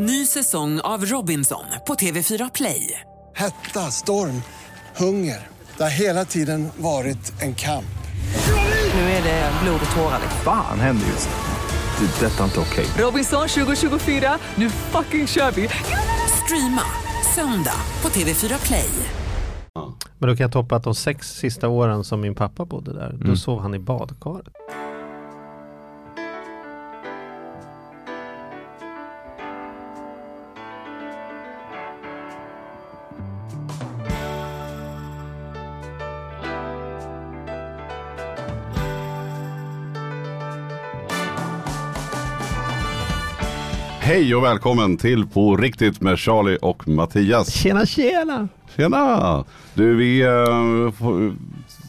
Ny säsong av Robinson på TV4 Play. Hetta, storm, hunger. Det har hela tiden varit en kamp. Nu är det blod och tårar. Fan händer just nu. Det. är Detta är inte okej. Robinson 2024, nu fucking kör vi! Streama söndag på TV4 Play. Men då kan jag toppa att de sex sista åren som min pappa bodde där, då sov han i badkaret. Hej och välkommen till På riktigt med Charlie och Mattias. Tjena tjena! Tjena! Du, vi eh,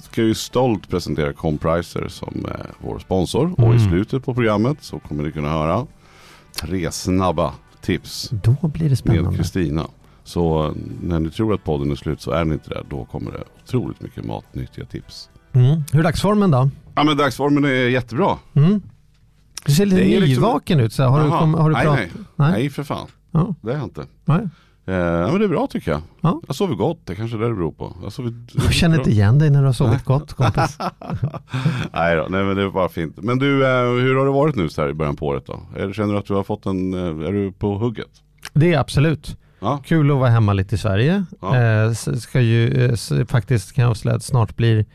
ska ju stolt presentera Compriser som eh, vår sponsor. Och i slutet på programmet så kommer ni kunna höra tre snabba tips Då blir det med spännande. Kristina. Så eh, när ni tror att podden är slut så är den inte det. Då kommer det otroligt mycket matnyttiga tips. Mm. Hur är dagsformen då? Ja men dagsformen är jättebra. Mm. Du ser lite liksom- nyvaken ut. Så här. har, du, kom, har du nej, pratat? nej, Nej. nej för fan. Ja. Det är jag inte. Nej. Eh, ja, men det är bra tycker jag. Ja. Jag sover gott, det kanske är det det beror på. Jag sover, Jag känner inte igen dig när du har sovit gott kompis. nej, då, nej men det är bara fint. Men du, eh, hur har det varit nu så här i början på året då? Känner du att du har fått en, eh, är du på hugget? Det är absolut. Ja, Kul att vara hemma lite i Sverige. Ja. Eh, ska ju eh, faktiskt kan jag avslöja att snart blir,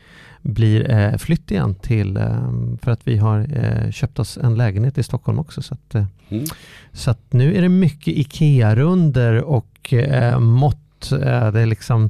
blir eh, flytt igen till, eh, för att vi har eh, köpt oss en lägenhet i Stockholm också. Så att, eh, Mm. så att nu är det mycket IKEA-runder och mått. Det är liksom,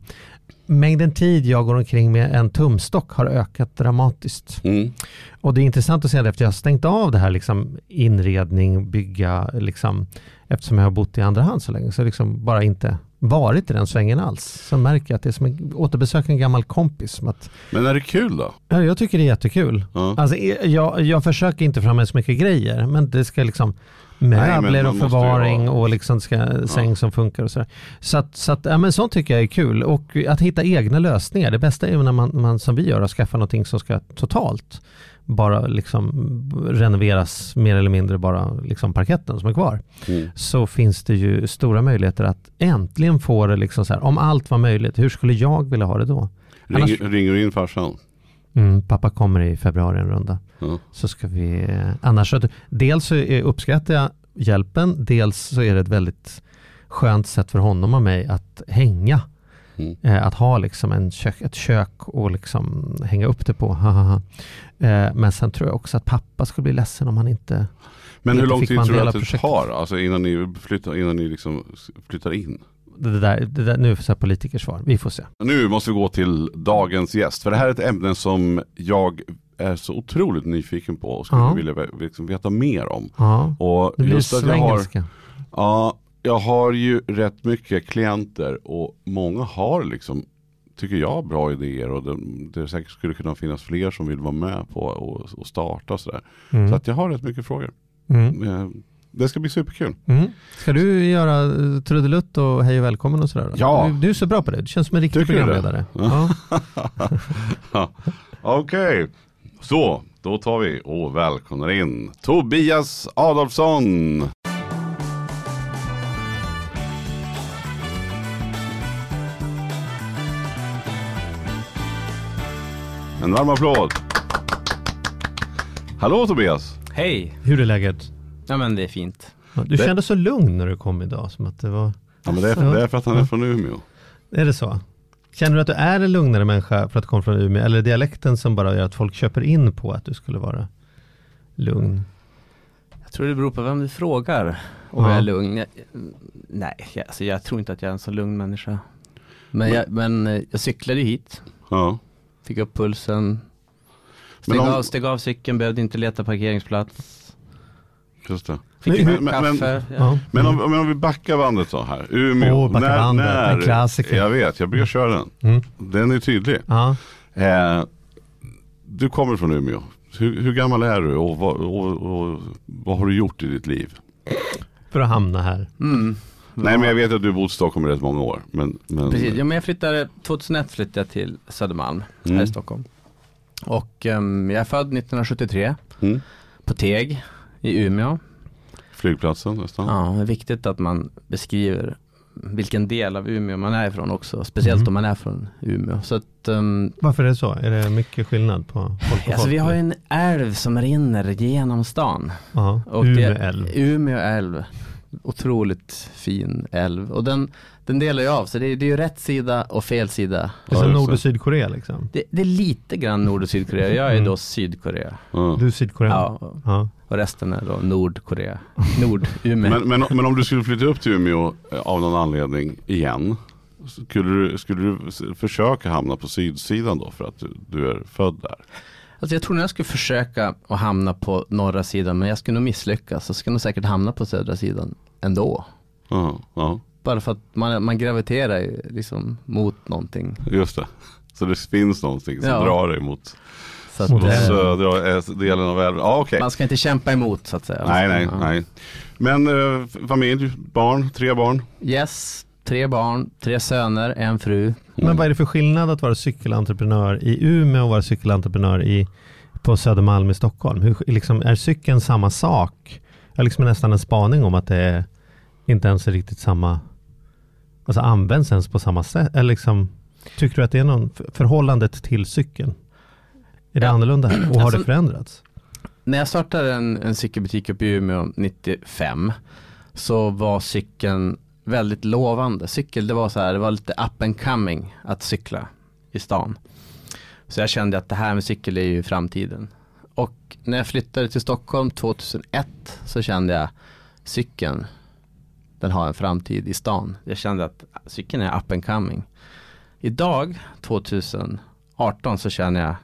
mängden tid jag går omkring med en tumstock har ökat dramatiskt. Mm. Och det är intressant att se det efter jag har stängt av det här liksom inredning, bygga, liksom, eftersom jag har bott i andra hand så länge, så liksom bara inte varit i den svängen alls. Så märker jag att det är som att återbesöka en gammal kompis. Att, Men är det kul då? ja, jag tycker det är jättekul. Ja. Alltså, jag, jag försöker inte fram med så mycket grejer, men det ska liksom möbler man och förvaring och liksom ska, säng som funkar och sådär. Så, att, så att, ja, men sånt tycker jag är kul. Och att hitta egna lösningar. Det bästa är ju när man, man som vi gör, har skaffat någonting som ska totalt bara liksom renoveras mer eller mindre bara liksom parketten som är kvar. Mm. Så finns det ju stora möjligheter att äntligen få det liksom så här, om allt var möjligt, hur skulle jag vilja ha det då? Annars- Ring, ringer du in farsan? Mm, pappa kommer i februari en runda. Ja. Så ska vi, eh, annars dels så är- uppskattar jag hjälpen, dels så är det ett väldigt skönt sätt för honom och mig att hänga. Mm. Eh, att ha liksom en kök, ett kök och liksom hänga upp det på. Eh, men sen tror jag också att pappa skulle bli ledsen om han inte Men hur lång tid tror du att det projektet. tar? Alltså innan ni flyttar, innan ni liksom flyttar in? det där, det där, nu är det politikersvar, vi får se. Nu måste vi gå till dagens gäst. För det här är ett ämne som jag är så otroligt nyfiken på och skulle Ja. vilja liksom veta mer om. Ja, Och det blir just att jag har, ja, jag har ju rätt mycket klienter och många har liksom, tycker jag, bra idéer och det, det säkert skulle kunna finnas fler som vill vara med på och, och starta sådär. Mm. Så att jag har rätt mycket frågor. Mm. Eh, Det ska bli superkul. Mm. Ska du göra eh, trudelutt och hej och välkommen och sådär? då? Ja. Du, du är så bra på det, du känns som en riktig Tycker programledare. Ja. Okej, så då tar vi och välkomnar in Tobias Adolfsson. En varm applåd. Hallå Tobias. Hej! Hur är läget? Ja men det är fint. Ja, Du Det- kändes så lugn när du kom idag, som att det var... Ja, men det, är för, det är för att han är från Umeå. Är det så? Känner du att du är en lugnare människa för att du kommer från Umeå? Eller är det dialekten som bara gör att folk köper in på att du skulle vara lugn? Jag tror det beror på vem du frågar om Ja. jag är lugn. Jag, nej, jag, alltså jag tror inte att jag är en så lugn människa. Men, jag, men eh, jag cyklade hit, Ja. Fick upp pulsen, steg, om- av, steg av cykeln, behövde inte leta parkeringsplats. Just det. Fick Men men- kaffe. Ja. ja. Men om, men om vi backar bandet så här. Umeå. Backa bandet, en klassiker. Jag vet, jag brukar köra den. Mm. Den är tydlig. Ja. Eh, du kommer från Umeå. Hur, hur gammal är du och vad, och, och vad har du gjort i ditt liv? För att hamna här. Mm. Nej men jag vet att du har bott i Stockholm i rätt många år. Men, men, Precis, ja, men jag flyttade, 2001 flyttade jag till Södermalm här Mm. i Stockholm. Och ehm, jag är född 1973 Mm. på Teg i Umeå. flygplatsen nästan. Ja, det är viktigt att man beskriver vilken del av Umeå man är ifrån också. Speciellt Mhm. om man är från Umeå. Så att, um, Varför är det så? Är det mycket skillnad på folk och alltså folk? vi har ju en älv som rinner genom stan. Ja, Och Umeå älv. Umeå älv. Otroligt fin älv. Och den, den delar ju av, så det är, det är ju rätt sida och fel sida. Det är som Nord och Sydkorea liksom. Det, det är lite grann Nord och Sydkorea. Jag är Mm. då Sydkorea. Ja. Du är Sydkorea? Ja, ja. och resten är då Nordkorea. Nord, Umeå. Men, men, men om du skulle flytta upp till Umeå eh, av någon anledning igen. Skulle du, skulle du försöka hamna på sydsidan då för att du, du är född där? Alltså jag tror nog jag skulle försöka att hamna på norra sidan, men jag skulle nog misslyckas. Jag skulle nog säkert hamna på södra sidan ändå. Ja, ja, Bara för att man, man graviterar liksom mot någonting. just det. Så det finns någonting som Ja. drar dig mot, Så att, Mot eh, södra eh, delen av älven. Ja, okej. man ska inte kämpa emot så att säga. Nej, nej, nej. Men eh, familj, barn, tre barn. Yes, tre barn, tre söner, en fru. Men vad är det för skillnad att vara cykelentreprenör i Umeå och vara cykelentreprenör i, på Södermalm i Stockholm? Hur, liksom, är cykeln samma sak? Jag har liksom nästan en spaning om att det är inte ens är riktigt samma, alltså används ens på samma sätt. Eller liksom, tycker du att det är någon för- förhållandet till cykeln? Är det Ja. annorlunda här? Och har Alltså- det förändrats? När jag startade en, en cykelbutik uppe i Umeå 95 så var cykeln väldigt lovande. Cykel, det var så här, det var lite up and coming att cykla i stan. Så jag kände att det här med cykel är ju framtiden. Och när jag flyttade till Stockholm 2001 så kände jag cykeln, den har en framtid i stan. Jag kände att cykeln är up and coming. Idag, 2018, så känner jag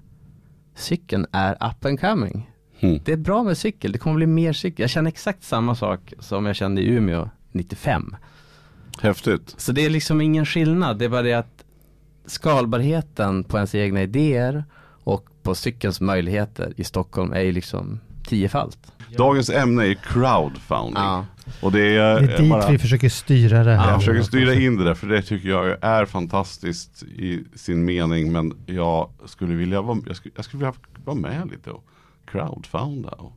cykeln är up and coming. Mm. Det är bra med cykel, det kommer bli mer cykel. Jag känner exakt samma sak som jag kände i Umeå 95. Häftigt. Så det är liksom ingen skillnad, det är bara det att skalbarheten på ens egna idéer och på cykelns möjligheter i Stockholm är ju liksom tiofalt. Dagens ämne är crowdfunding. Ja. Och det är, Det är dit bara, vi försöker styra det här. jag försöker styra in det där för det tycker jag är fantastiskt i sin mening. Men jag skulle vilja vara, jag skulle, jag skulle vilja vara med lite och crowdfunda. Och,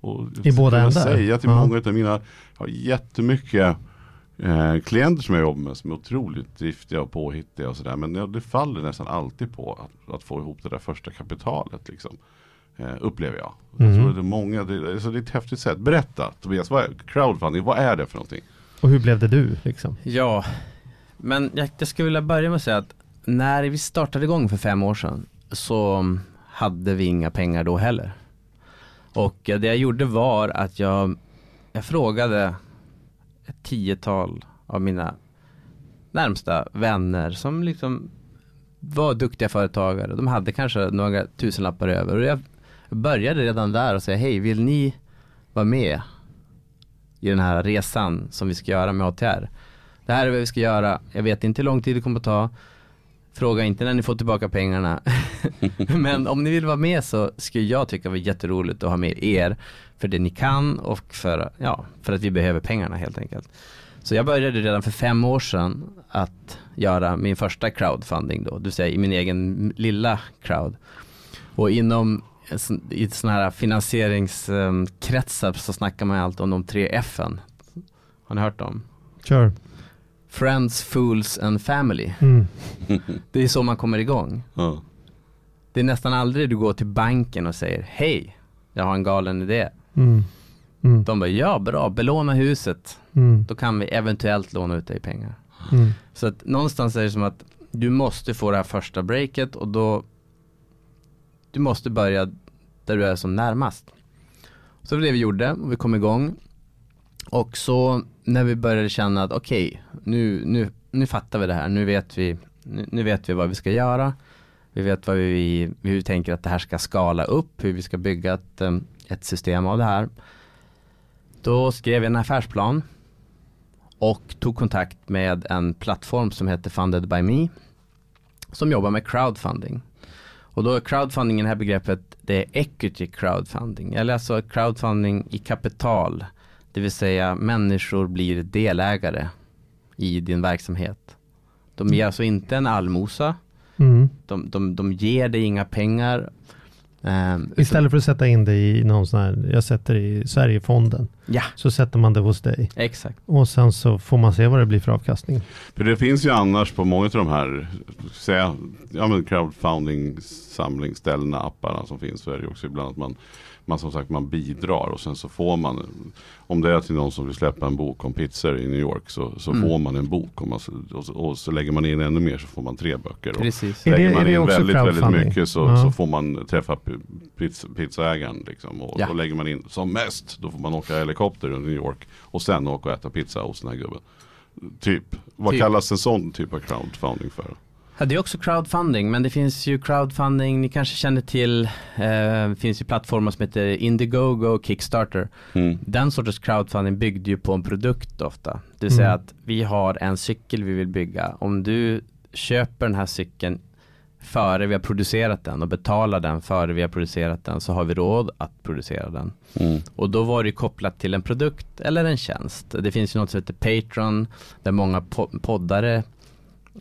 och I båda ändar? säga till Ja. många av mina, jag har jättemycket eh, klienter som jag jobbar med som är otroligt driftiga och påhittiga och sådär. Men ja, det faller nästan alltid på att, att få ihop det där första kapitalet. Liksom. Eh, upplever jag. Jag Mm. tror att det är många, det, så det är ett häftigt sätt. Berätta Tobias, vad är, crowdfunding, vad är det för någonting? Och hur blev det du? Liksom? Ja, men jag, jag skulle vilja börja med att säga att när vi startade igång för fem år sedan så hade vi inga pengar då heller. Och det jag gjorde var att jag, jag frågade ett tiotal av mina närmsta vänner som liksom var duktiga företagare. De hade kanske några tusenlappar över. Och jag började redan där och säga, hej, vill ni vara med i den här resan som vi ska göra med ATR? Det här är vad vi ska göra. Jag vet inte hur lång tid det kommer att ta. Fråga inte när ni får tillbaka pengarna. Men om ni vill vara med så skulle jag tycka det var jätteroligt att ha med er. För det ni kan och för, ja, för att vi behöver pengarna helt enkelt. Så jag började redan för fem år sedan att göra min första crowdfunding då. Det vill säga i min egen lilla crowd. Och inom i sådana här finansieringskretsar så snackar man alltid om de tre F'n. Har ni hört dem? Kör. Friends, Fools and Family. Mm. Det är så man kommer igång. Ja. Det är nästan aldrig du går till banken och säger Hej, jag har en galen idé. Mm. Mm. De bara, ja bra, belåna huset. Mm. Då kan vi eventuellt låna ut dig pengar. Mm. Så att någonstans är det som att du måste få det här första breaket och då du måste börja där du är som närmast. Så det var det vi gjorde och vi kom igång. Och så när vi började känna att okej, nu, nu, nu fattar vi det här, nu vet vi, nu, nu vet vi vad vi ska göra. Vi vet vad vi, hur vi tänker att det här ska skala upp, hur vi ska bygga ett, em, ett system av det här. Då skrev jag en affärsplan och tog kontakt med en plattform som heter Funded by Me som jobbar med crowdfunding. Och då är crowdfunding, det här begreppet, det är equity crowdfunding, eller alltså crowdfunding i kapital. Det vill säga människor blir delägare i din verksamhet. De ger alltså inte en allmosa, Mm. de, de, de ger dig inga pengar Ehm, Istället för att sätta in det i någon sån här, jag sätter det i Sverigefonden, Ja, så sätter man det hos dig. exakt. Och sen så får man se vad det blir för avkastning. För det finns ju annars på många av de här säga, ja, men crowdfunding samlingsställena, apparna som finns så är det ju också ibland att man, man som sagt man bidrar och sen så får man om det är till någon som vill släppa en bok om pizzor i New York så, så Mm. får man en bok och, man, och, så- och så lägger man in ännu mer så får man tre böcker. Och Precis. Är det- lägger är man det in också väldigt, väldigt mycket så, Ja. så får man träffa p- pizza, pizzaägaren. Liksom, och, Ja. och lägger man in som mest då får man åka helikopter under New York och sen åka och äta pizza hos den här gubben. Typ, vad Typ. kallas en sån typ av crowdfunding för? Ja, det är också crowdfunding, men det finns ju crowdfunding, ni kanske känner till, eh, det finns ju plattformar som heter Indiegogo och Kickstarter. Mm. Den sortens crowdfunding byggde ju på en produkt ofta. Det vill säga Mm. att vi har en cykel vi vill bygga. Om du köper den här cykeln före vi har producerat den och betalar den före vi har producerat den så har vi råd att producera den. Mm. Och då var det kopplat till en produkt eller en tjänst. Det finns ju något som heter Patreon där många po- poddare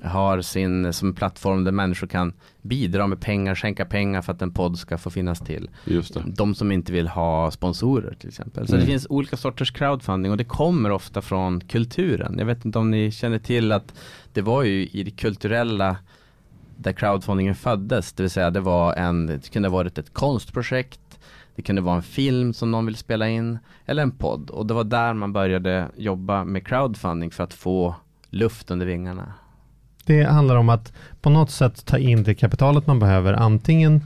har sin som plattform där människor kan bidra med pengar, skänka pengar för att en podd ska få finnas till. Just det. De som inte vill ha sponsorer till exempel. Så Mm. det finns olika sorters crowdfunding och det kommer ofta från kulturen. Jag vet inte om ni känner till att det var ju i det kulturella där crowdfundingen föddes. Det vill säga det var en, det kunde ha varit ett konstprojekt, det kunde vara en film som någon vill spela in eller en podd. Och det var där man började jobba med crowdfunding för att få luft under vingarna. Det handlar om att på något sätt ta in det kapitalet man behöver, antingen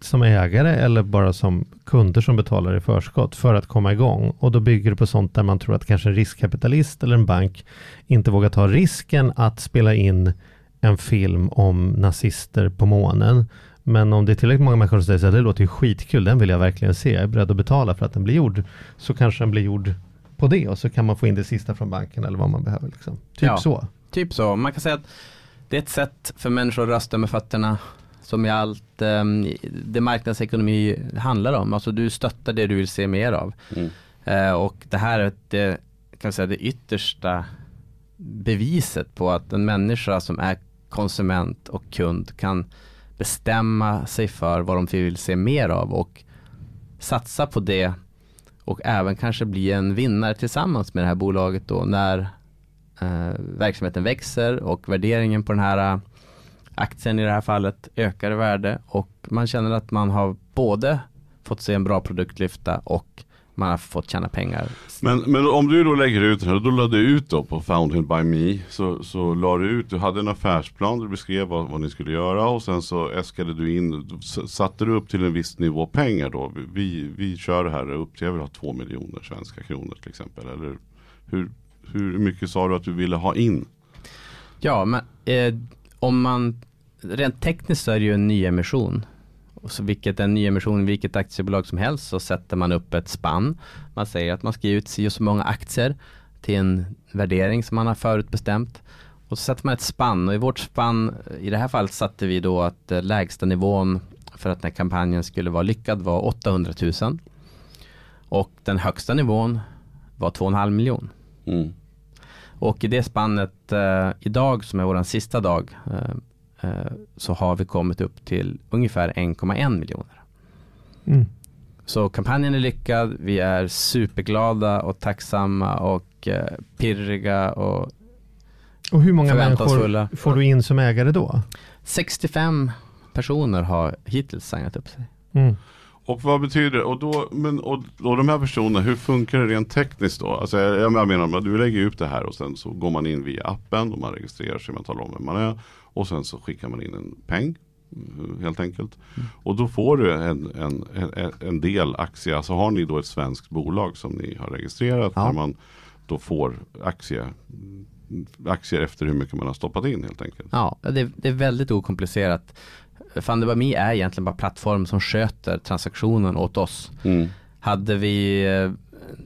som ägare eller bara som kunder som betalar i förskott för att komma igång. Och då bygger det på sånt där man tror att kanske en riskkapitalist eller en bank inte vågar ta risken att spela in en film om nazister på månen. Men om det är tillräckligt många människor som säger att det låter ju skitkul, den vill jag verkligen se, jag är beredd att betala för att den blir gjord, så kanske den blir gjord på det och så kan man få in det sista från banken eller vad man behöver. Liksom. Typ Ja. så. Typ så. Man kan säga att det är ett sätt för människor att rösta med fötterna. Som i allt um, det marknadsekonomi handlar om. Alltså du stöttar det du vill se mer av. Mm. Eh, och det här är det, kan man säga, det yttersta beviset på att en människa som är konsument och kund kan bestämma sig för vad de vill se mer av och satsa på det och även kanske bli en vinnare tillsammans med det här bolaget då när eh, Eh, verksamheten växer och värderingen på den här eh, aktien i det här fallet ökar i värde och man känner att man har både fått se en bra produkt lyfta och man har fått tjäna pengar. Men, men om du då lägger ut den här, då la du ut då på Founded by Me. Så, så la du ut, du hade en affärsplan, du beskrev vad, vad ni skulle göra och sen så äskade du in, satte du upp till en viss nivå pengar då. Vi, vi kör det här upp till, jag vill ha två miljoner svenska kronor till exempel. Eller hur, hur mycket sa du att du ville ha in? Ja, men eh, om man rent tekniskt så är det ju en nyemission. Så vilket är en nyemission i vilket aktiebolag som helst så sätter man upp ett spann. Man säger att man ska ge ut si och så många aktier till en värdering som man har förutbestämt. Och så sätter man ett spann och i vårt spann, i det här fallet satte vi då att eh, lägsta nivån för att den här kampanjen skulle vara lyckad var 800 000. Och den högsta nivån var 2,5 miljon. Mm. Och i det spannet eh, idag som är våran sista dag eh, eh, så har vi kommit upp till ungefär 1,1 miljoner. Mm. Så kampanjen är lyckad, vi är superglada och tacksamma och eh, pirriga och Och hur många människor får du in som ägare då? 65 personer har hittills signat upp sig. Mm. Och vad betyder det? Och, då, men, och, och de här personerna, hur funkar det rent tekniskt då? Alltså jag, jag menar, du lägger upp det här och sen så går man in via appen och man registrerar sig, man talar om vem man är. Och sen så skickar man in en peng, helt enkelt. Och då får du en, en, en, en del aktier, alltså har ni då ett svenskt bolag som ni har registrerat, Ja. där man då får aktie, aktier efter hur mycket man har stoppat in helt enkelt. Ja, det, det är väldigt okomplicerat. Fundabami är egentligen bara plattform som sköter transaktionen åt oss. Mm. Hade vi, eh,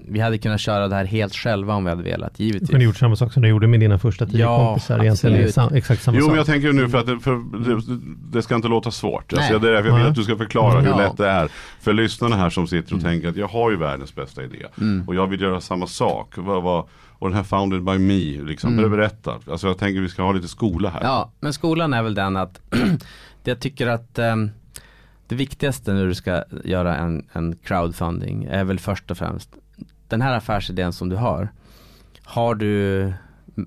vi hade kunnat köra det här helt själva om vi hade velat, Du givetvis. kunde gjort samma sak som du gjorde med dina första tio Ja, kompisar. Egentligen sam, exakt samma Jo sak. men jag tänker nu för att det, för det, det ska inte låta svårt. Alltså, Nej. det är därför jag vill att du ska förklara hur Ja. lätt det är. För lyssnarna här som sitter och tänker att jag har ju världens bästa idé. Mm. Och jag vill göra samma sak. Vad, vad, och den här founded by me, liksom, Mm. berätta. Alltså jag tänker vi ska ha lite skola här. Ja, men skolan är väl den att jag tycker att ehm, det viktigaste när du ska göra en, en crowdfunding är väl först och främst den här affärsidén som du har. Har du,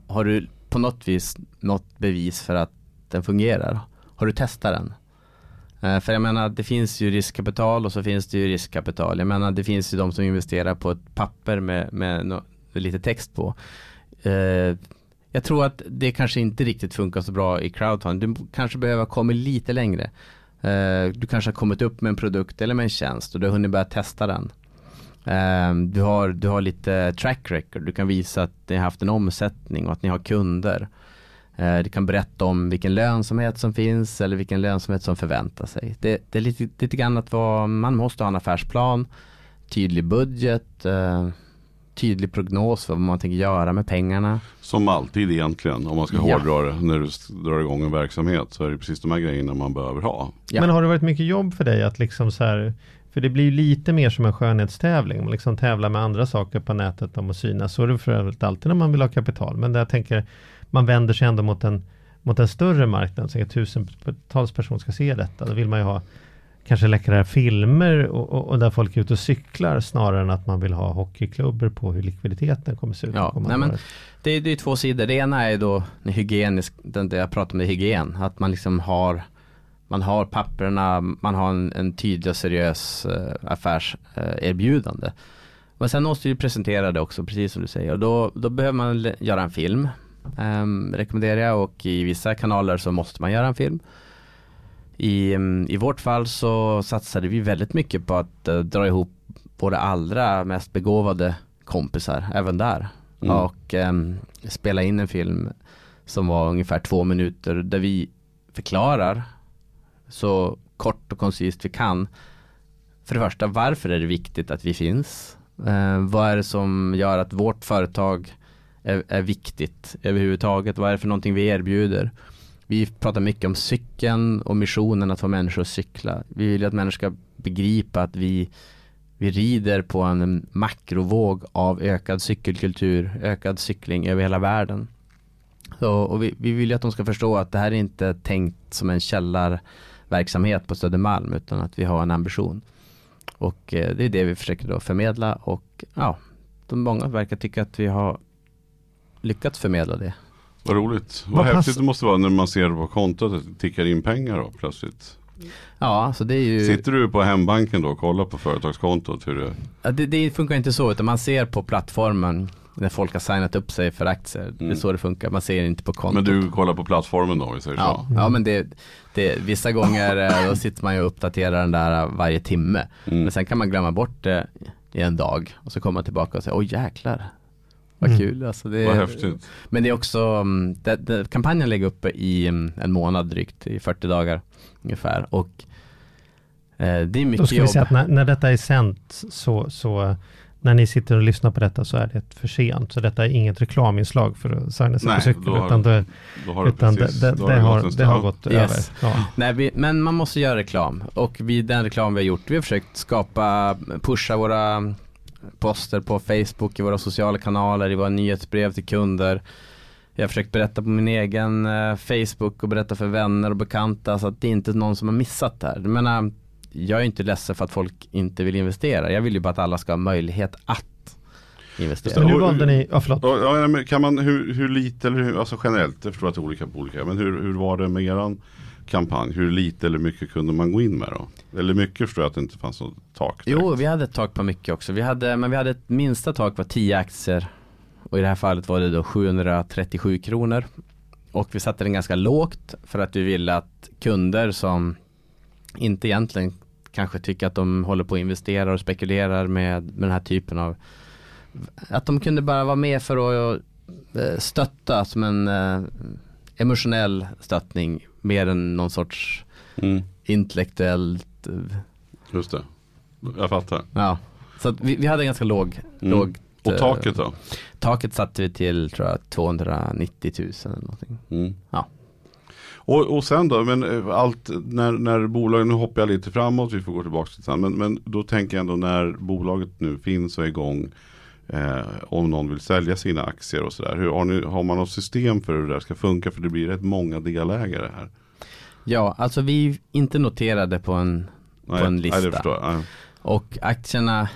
har du på något vis något bevis för att den fungerar? Har du testat den? Eh, För jag menar, det finns ju riskkapital och så finns det ju riskkapital. Jag menar, det finns ju de som investerar på ett papper med, med, no, med lite text på. Eh, jag tror att det kanske inte riktigt funkar så bra i crowdfunding. Du kanske behöver komma lite längre. Eh, du kanske har kommit upp med en produkt eller med en tjänst och du har hunnit börja testa den. Eh, du har, du har lite track record. Du kan visa att ni har haft en omsättning och att ni har kunder. Eh, du kan berätta om vilken lönsamhet som finns eller vilken lönsamhet som förväntar sig. Det, det är lite, lite grann att vara, man måste ha en affärsplan, tydlig budget, tydlig prognos för vad man tänker göra med pengarna. Som alltid egentligen, om man ska Ja. hårdra det, när du drar igång en verksamhet så är det precis de här grejerna man behöver ha. Ja. Men har det varit mycket jobb för dig att liksom så här, för det blir ju lite mer som en skönhetstävling, man liksom tävlar med andra saker på nätet om att synas. Så är det för övrigt alltid när man vill ha kapital. Men där jag tänker, man vänder sig ändå mot en, mot en större marknad, så att tusentals personer ska se detta. Då vill man ju ha kanske läckra filmer och, och, och där folk är ute och cyklar snarare än att man vill ha hockeyklubbor på hur likviditeten kommer se ut. Ja, nej men-. Det är, det är två sidor. Det ena är då hygienisk, den där jag pratar om det hygien. Att man liksom har man har papperna, man har en, en tydlig och seriös eh, affärserbjudande. Men sen måste du presentera det också, precis som du säger. Och då, då behöver man göra en film, ehm, rekommenderar jag. Och i vissa kanaler så måste man göra en film. I, I vårt fall så satsade vi väldigt mycket på att eh, dra ihop våra allra mest begåvade kompisar, även där. Mm. Och ehm, spela in en film som var ungefär två minuter där vi förklarar så kort och koncist vi kan. För det första, varför är det viktigt att vi finns? Eh, vad är det som gör att vårt företag är, är viktigt överhuvudtaget? Vad är det för någonting vi erbjuder? Vi pratar mycket om cykeln och missionen att få människor att cykla. Vi vill ju att människor ska begripa att vi, vi rider på en makrovåg av ökad cykelkultur, ökad cykling över hela världen. Så, och vi, vi vill ju att de ska förstå att det här är inte tänkt som en källarverksamhet på Södermalm utan att vi har en ambition. Och eh, det är det vi försöker då förmedla och ja, de många verkar tycka att vi har lyckats förmedla det. Vad roligt. Vad, Vad pass- häftigt det måste vara när man ser på kontot att det tickar in pengar då plötsligt. Ja, så det är ju Sitter du på hembanken då och kollar på företagskontot hur det Ja, det, det funkar inte så, utan man ser på plattformen när folk har signat upp sig för aktier. Det är Mm. så det funkar, man ser inte på kontot. Men du kollar på plattformen då, om vi säger Ja, så? ja men det, det, vissa gånger eh, då sitter man ju och uppdaterar den där eh, varje timme. Mm. Men sen kan man glömma bort det i en dag och så kommer man tillbaka och säger oj jäklar. Vad Mm. kul alltså det, Vad häftigt. Men det är också, mm, det, det, kampanjen ligger uppe i mm, en månad drygt, i 40 dagar ungefär. Och eh, det är Då mycket ska vi jobb. säga att när, när detta är sänt så, så när ni sitter och lyssnar på detta så är det för sent. Så detta är inget reklaminslag för att signa sig på cykel. då har- Utan det, Då har det utan det, precis, det, då det, gått har, det har gått Yes. över. Ja. Nej, vi, men man måste göra reklam och vi, den reklam vi har gjort, vi har försökt skapa, pusha våra poster på Facebook, i våra sociala kanaler, i våra nyhetsbrev till kunder. Jag har försökt berätta på min egen eh, Facebook och berätta för vänner och bekanta så att det inte är någon som har missat det här. Jag menar, jag är inte ledsen för att folk inte vill investera. Jag vill ju bara att alla ska ha möjlighet att investera. Och- valde ni, ja förlåt. Ja, ja, men kan man, hur, hur lite eller hur, alltså generellt, jag förstår att det är olika på olika, men hur, hur var det med eran kampanj? Hur lite eller mycket kunde man gå in med då? Eller mycket förstår jag att det inte fanns något tak direkt. Jo, vi hade ett tak på mycket också. Vi hade, men vi hade ett minsta tak var 10 aktier. Och i det här fallet var det då 737 kronor. Och vi satte den ganska lågt för att vi ville att kunder som inte egentligen kanske tycker att de håller på att investera och spekulerar med, med den här typen av att de kunde bara vara med för att eh, stötta som en eh, emotionell stöttning mer än någon sorts Mm, intellektuellt eh, just det. Jag fattar. Ja, så att vi, vi hade ganska låg, Mm. lågt Och eh, taket då? Taket satte vi till tror jag 290 000 eller någonting. Mm. Ja. Och, och sen då, men eh, allt när, när bolagen, nu hoppar jag lite framåt, vi får gå tillbaka till sen, men, men då tänker jag ändå när bolaget nu finns och är igång, eh, om någon vill sälja sina aktier och sådär, har, ni, har man något system för hur det där ska funka? För det blir rätt många delägare här. Ja, alltså vi är inte noterade på en Nej, på en Nej, det lista. förstår jag. Nej. Och aktierna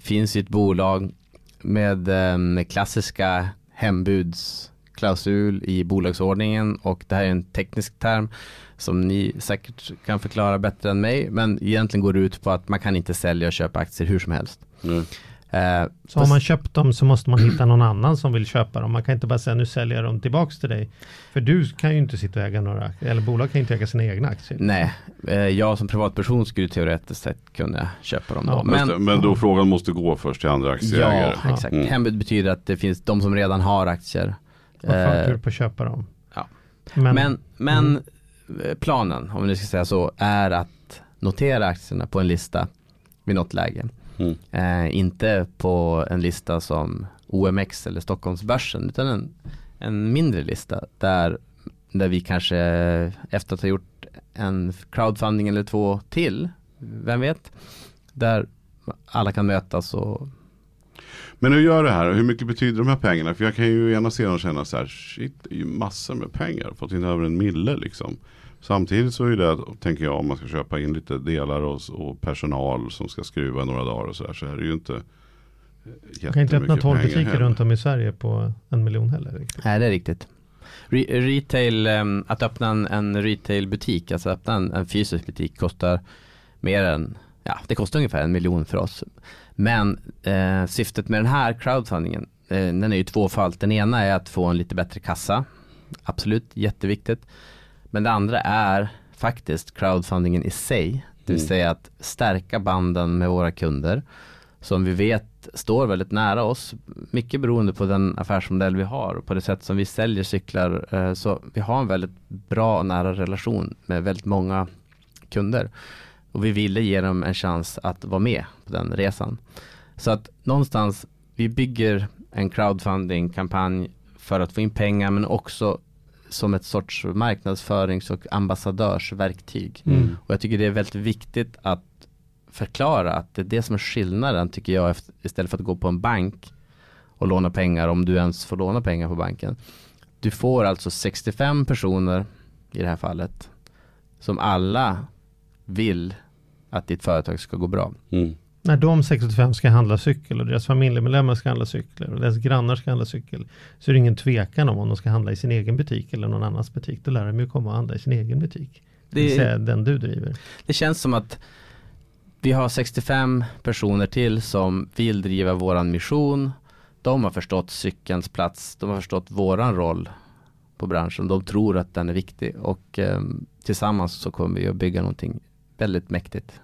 finns i ett bolag med eh, klassiska hembudsklausul i bolagsordningen och det här är en teknisk term som ni säkert kan förklara bättre än mig men egentligen går det ut på att man kan inte sälja och köpa aktier hur som helst. Nej. Eh, Så har man köpt dem så måste man hitta någon annan som vill köpa dem. Man kan inte bara säga nu säljer jag dem tillbaks till dig. För du kan ju inte sitta och äga några eller bolag kan ju inte äga sina egna aktier. Nej, eh, jag som privatperson skulle teoretiskt sett kunna köpa dem då. Ja, Men, men men då frågan måste gå först till andra aktieägare. ja, exakt. Mm. Hembud betyder att det finns de som redan har aktier. Och Eh, förtur på att köpa dem. ja. Men, Men, men eh, planen, om vi nu ska säga så, är att notera aktierna på en lista vid något läge. Mm. Eh, inte på en lista som OMX eller Stockholmsbörsen utan en, en mindre lista där, där vi kanske efter att ha gjort en crowdfunding eller två till, vem vet, där alla kan mötas och Men hur gör det här? Hur mycket betyder de här pengarna? För jag kan ju ena sidan känna så här, shit, det är ju massor med pengar. Fått in över en mille liksom. Samtidigt så är det, tänker jag, om man ska köpa in lite delar och, och personal som ska skruva några dagar och så här, så är det ju inte eh, man kan inte öppna jättemycket 12 pengar butiker heller. runt om i Sverige på en miljon heller. Riktigt. Nej, det är riktigt. Re- retail, ehm, att öppna en, en retailbutik, alltså öppna en, en fysisk butik kostar mer än, ja det kostar ungefär en miljon för oss. Men eh, syftet med den här crowdfundingen, eh, den är ju tvåfalt. Den ena är att få en lite bättre kassa, absolut jätteviktigt. Men det andra är faktiskt crowdfundingen i sig, det vill Mm. säga att stärka banden med våra kunder som vi vet står väldigt nära oss. Mycket beroende på den affärsmodell vi har och på det sätt som vi säljer cyklar. eh, Så vi har en väldigt bra och nära relation med väldigt många kunder. Och vi ville ge dem en chans att vara med på den resan. Så att någonstans, vi bygger en crowdfunding-kampanj för att få in pengar men också som ett sorts marknadsförings och ambassadörsverktyg. Mm. Och jag tycker det är väldigt viktigt att förklara att det är det som är skillnaden tycker jag istället för att gå på en bank och låna pengar om du ens får låna pengar på banken. Du får alltså 65 personer i det här fallet som alla vill att ditt företag ska gå bra. Mm. När de 65 ska handla cykel och deras familjemedlemmar ska handla cyklar och deras grannar ska handla cykel så är det ingen tvekan om om de ska handla i sin egen butik eller någon annans butik. Då lär de ju komma att handla i sin egen butik. Det vill Det, säga den du driver. det känns som att vi har 65 personer till som vill driva våran mission. De har förstått cykelns plats, de har förstått våran roll på branschen. De tror att den är viktig och eh, tillsammans så kommer vi att bygga någonting väldigt mäktigt.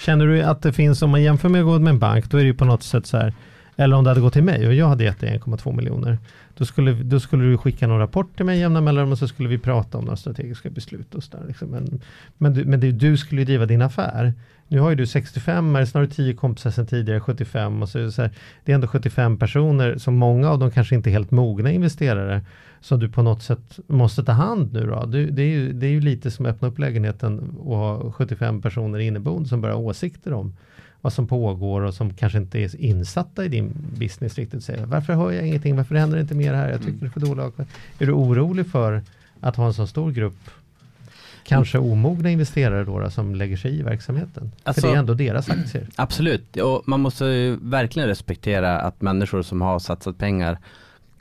Känner du att det finns, om man jämför med att gå med en bank, då är det ju på något sätt så här, eller om det hade gått till mig och jag hade gett dig 1,2 miljoner, då skulle, då skulle du skicka någon rapport till mig jämna mellanrum och så skulle vi prata om några strategiska beslut och så där, liksom. Men, men, du, men det, du skulle ju driva din affär. Nu har ju du 65, eller snarare 10 kompisar sedan tidigare, 75 och så, är det så här, det är ändå 75 personer, som många av dem kanske inte är helt mogna investerare, som du på något sätt måste ta hand nu då. Du, det, är ju, det är ju lite som att öppna upp lägenheten och ha 75 personer inneboende som bara har åsikter om vad som pågår och som kanske inte är insatta i din business riktigt. Säger, varför hör jag ingenting? Varför händer det inte mer här? Jag tycker det är för dåligt. Är du orolig för att ha en så stor grupp kanske omogna investerare då, som lägger sig i verksamheten? Alltså- för det är ändå deras aktier. Absolut, och man måste ju verkligen respektera att människor som har satsat pengar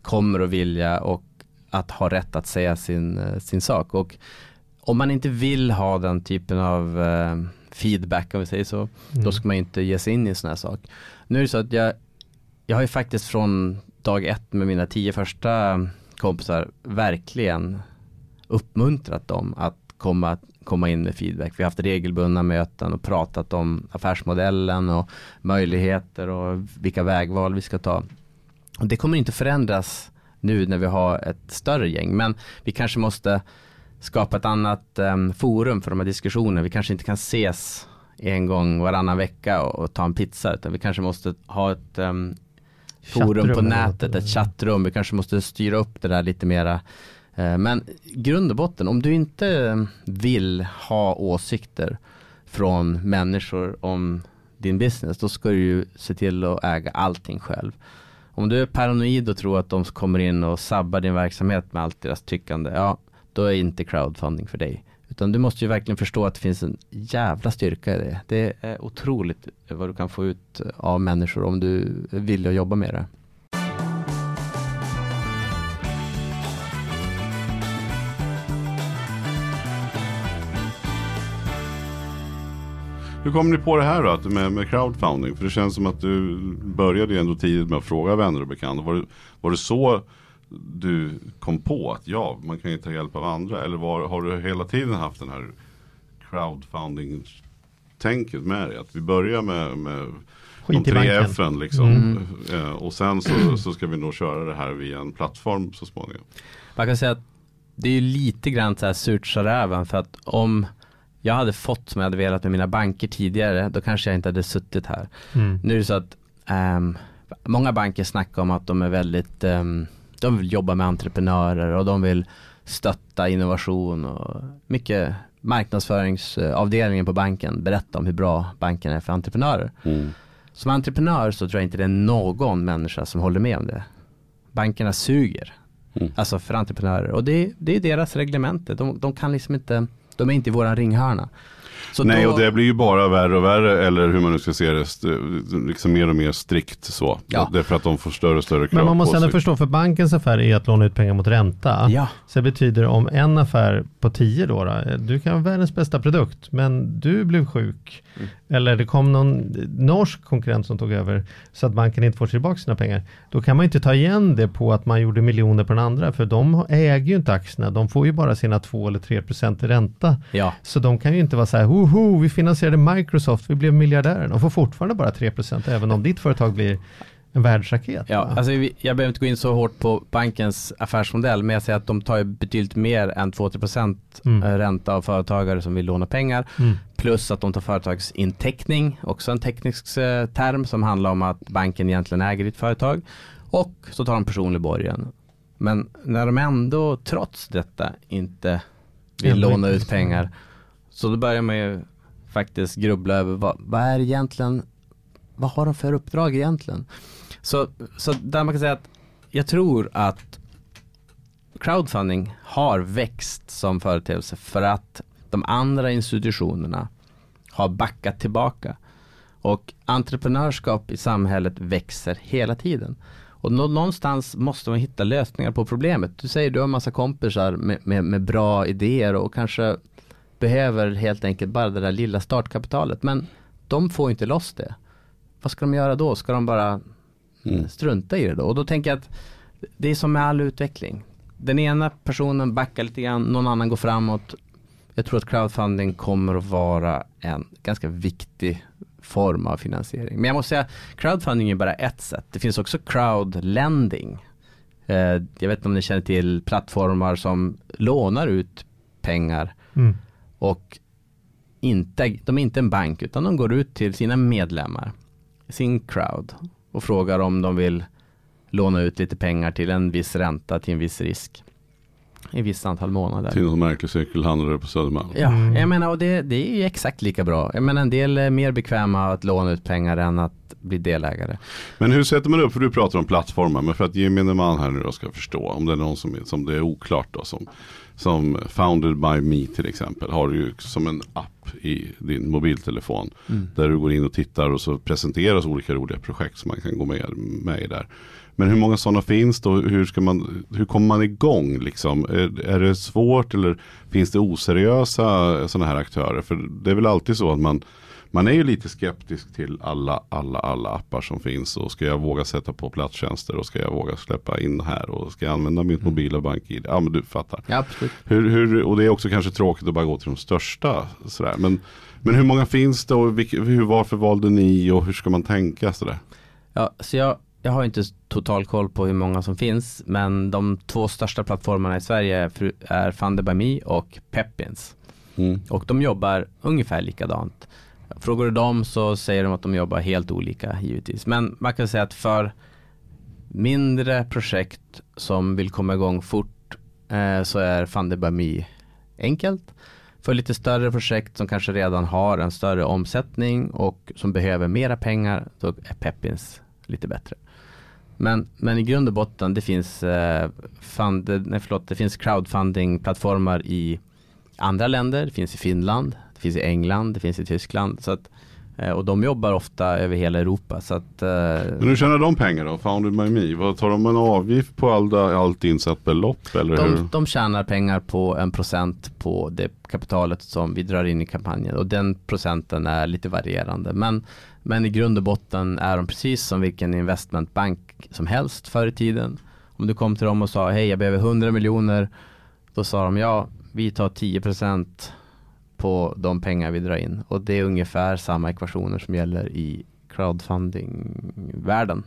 kommer att vilja och att ha rätt att säga sin, eh, sin sak. Och om man inte vill ha den typen av eh, feedback, om vi säger så, Mm. då ska man inte ge sig in i en sån här sak. Nu är det så att jag, jag har ju faktiskt från dag ett med mina tio första kompisar verkligen uppmuntrat dem att komma, komma in med feedback. Vi har haft regelbundna möten och pratat om affärsmodellen och möjligheter och vilka vägval vi ska ta. Och det kommer inte förändras nu när vi har ett större gäng, men vi kanske måste skapa ett annat em, forum för de här diskussionerna. Vi kanske inte kan ses en gång varannan vecka och, och ta en pizza, utan vi kanske måste ha ett em, forum Chattrum på nätet, ett chattrum. Vi kanske måste styra upp det där lite mera. Eh, men grund och botten, om du inte vill ha åsikter från människor om din business, då ska du ju se till att äga allting själv. Om du är paranoid och tror att de kommer in och sabbar din verksamhet med allt deras tyckande, ja, då är inte crowdfunding för dig. Utan du måste ju verkligen förstå att det finns en jävla styrka i det. Det är otroligt vad du kan få ut av människor om du vill jobba med det. Hur kom ni på det här då, med, med crowdfunding? För det känns som att du började ju ändå tidigt med att fråga vänner och bekanta. Var det, var det så du kom på att ja, man kan ju ta hjälp av andra? Eller var, har du hela tiden haft den här crowdfunding-tänket med dig? Att vi börjar med, med de tre. F'n liksom. Mm. Eh, och sen så, så ska vi nog köra det här via en plattform så småningom. Man kan säga att det är ju lite grann så här surt sa räven för att om jag hade fått som jag hade velat med mina banker tidigare då kanske jag inte hade suttit här. Mm. Nu är det så att ehm, många banker snackar om att de är väldigt, ehm, de vill jobba med entreprenörer och de vill stötta innovation och mycket marknadsföringsavdelningen på banken berättar om hur bra banken är för entreprenörer. Mm. Som entreprenör så tror jag inte det är någon människa som håller med om det. Bankerna suger. Mm. Alltså för entreprenörer. Och det, det är deras reglemente. De, de kan liksom inte, de är inte i våran ringhörna. Så Nej, då, och det blir ju bara värre och värre, eller hur man nu ska se det, liksom mer och mer strikt så. Ja. Det är för att de får större och större krav Men man måste ändå förstå, för bankens affär är att låna ut pengar mot ränta. Ja, Så det betyder om en affär på 10 då, då, du kan ha världens bästa produkt, men du blev sjuk. Mm. Eller det kom någon norsk konkurrent som tog över, så att banken inte får tillbaka sina pengar. Då kan man inte ta igen det på att man gjorde miljoner på den andra, för de äger ju inte aktierna. De får ju bara sina 2 eller 3 procent i ränta. ja. Så de kan ju inte vara så här, hoho, vi finansierade Microsoft, vi blev miljardärer. De får fortfarande bara 3 procent, även om ditt företag blir en världsraket. Ja, va? alltså jag behöver inte gå in så hårt på bankens affärsmodell, men jag säger att de tar betydligt mer än 2-3% Mm. eh, ränta av företagare som vill låna pengar. Mm. Plus att de tar företagsinteckning, också en teknisk eh, term som handlar om att banken egentligen äger ditt företag. Och så tar de personlig borgen. Men när de ändå trots detta inte vill låna ut pengar, så då börjar man ju faktiskt grubbla över vad, vad är egentligen, vad har de för uppdrag egentligen? Så, så där man kan säga att jag tror att crowdfunding har växt som företeelse för att de andra institutionerna har backat tillbaka. Och entreprenörskap i samhället växer hela tiden. Och någonstans måste man hitta lösningar på problemet. Du säger du har massa kompisar med, med, med bra idéer och kanske behöver helt enkelt bara det där lilla startkapitalet. Men de får inte loss det. Vad ska de göra då? Ska de bara Mm. strunta i det då? Och då tänker jag att det är som med all utveckling. Den ena personen backar lite grann, någon annan går framåt. Jag tror att crowdfunding kommer att vara en ganska viktig form av finansiering. Men jag måste säga, crowdfunding är bara ett sätt. Det finns också crowdlending. Eh, jag vet inte om ni känner till plattformar som lånar ut pengar Mm och inte, de är inte en bank utan de går ut till sina medlemmar, sin crowd och frågar om de vill låna ut lite pengar till en viss ränta till en viss risk i visst antal månader. Till någon märklig cykelhandlare på Södermalm. Ja, Mm. jag menar och det, det är ju exakt lika bra. Jag menar en del är mer bekväma att låna ut pengar än att bli delägare. Men hur sätter man upp, för du pratar om plattformar, men för att gemene man här nu då ska förstå, om det är någon som, är, som det är oklart då, som, som Founded by Me till exempel, har du ju som en app i din mobiltelefon. Där du går in och tittar och så presenteras olika roliga projekt som man kan gå med, med i där. Men hur många sådana finns då? Hur, ska man, hur kommer man igång? Liksom? Är, är det svårt eller finns det oseriösa sådana här aktörer? För det är väl alltid så att man man är ju lite skeptisk till alla, alla, alla appar som finns. Och ska jag våga sätta på platstjänster och ska jag våga släppa in här och ska jag använda mitt mobila bank-id? Ja men du fattar. Ja, absolut. Hur, hur, och det är också kanske tråkigt att bara gå till de största. Sådär. Men, men hur många finns det och vilka, hur, varför valde ni och hur ska man tänka? Sådär? Ja, så jag, jag har inte total koll på hur många som finns, men de två största plattformarna i Sverige är, Funded by Me och Pepins. Mm. Och de jobbar ungefär likadant. Frågar du dem så säger de att de jobbar helt olika givetvis. Men man kan säga att för mindre projekt som vill komma igång fort eh, så är Funded by Me enkelt. För lite större projekt som kanske redan har en större omsättning och som behöver mera pengar så är Pepins lite bättre. Men, men i grund och botten det finns, eh, funded, nej förlåt, det finns crowdfunding-plattformar i andra länder, det finns i Finland, det finns i England, det finns i Tyskland. Så att, eh, och de jobbar ofta över hela Europa. Så att, eh, Men hur tjänar de pengar då? Founded by me? Vad tar de en avgift på all, allt insatt belopp? Eller hur? de, de tjänar pengar på en procent på det kapitalet som vi drar in i kampanjen och den procenten är lite varierande. Men, men i grund och botten är de precis som vilken investmentbank som helst förr i tiden. Om du kom till dem och sa hej jag behöver 100 miljoner då sa de ja vi tar 10 procent på de pengar vi drar in och det är ungefär samma ekvationer som gäller i crowdfunding-världen.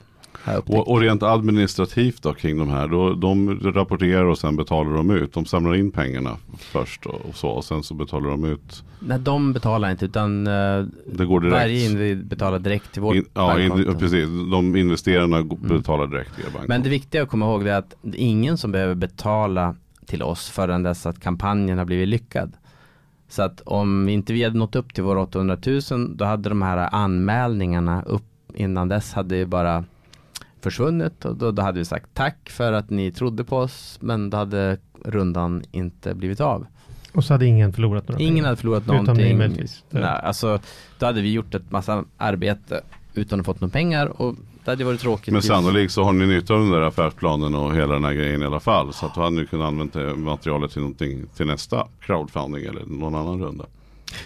Och, och rent administrativt då kring de här, då, de rapporterar och sen betalar de ut. De samlar in pengarna först och, och så och sen så betalar de ut. Nej, de betalar inte utan eh, Det går direkt. varje individ betalar direkt till vårt In, ja, in, bankkonto. precis. De investerarna Mm. betalar direkt via banken. Men det viktiga att komma ihåg är att det är ingen som behöver betala till oss förrän dess att kampanjen har blivit lyckad. Så att om inte vi hade nått upp till våra 800 000 då hade de här anmälningarna upp innan dess hade ju bara försvunnit och då, då hade vi sagt tack för att ni trodde på oss men då hade rundan inte blivit av. Och så hade ingen förlorat några Ingen pengar. hade förlorat Utom ni någonting. möjligtvis. Nej, alltså, då hade vi gjort ett massa arbete utan att fått några pengar och det hade varit tråkigt. Men sannolikt så har ni nytta av den där affärsplanen och hela den här grejen i alla fall. Så att då hade ni kunnat använda materialet till någonting till nästa crowdfunding eller någon annan runda.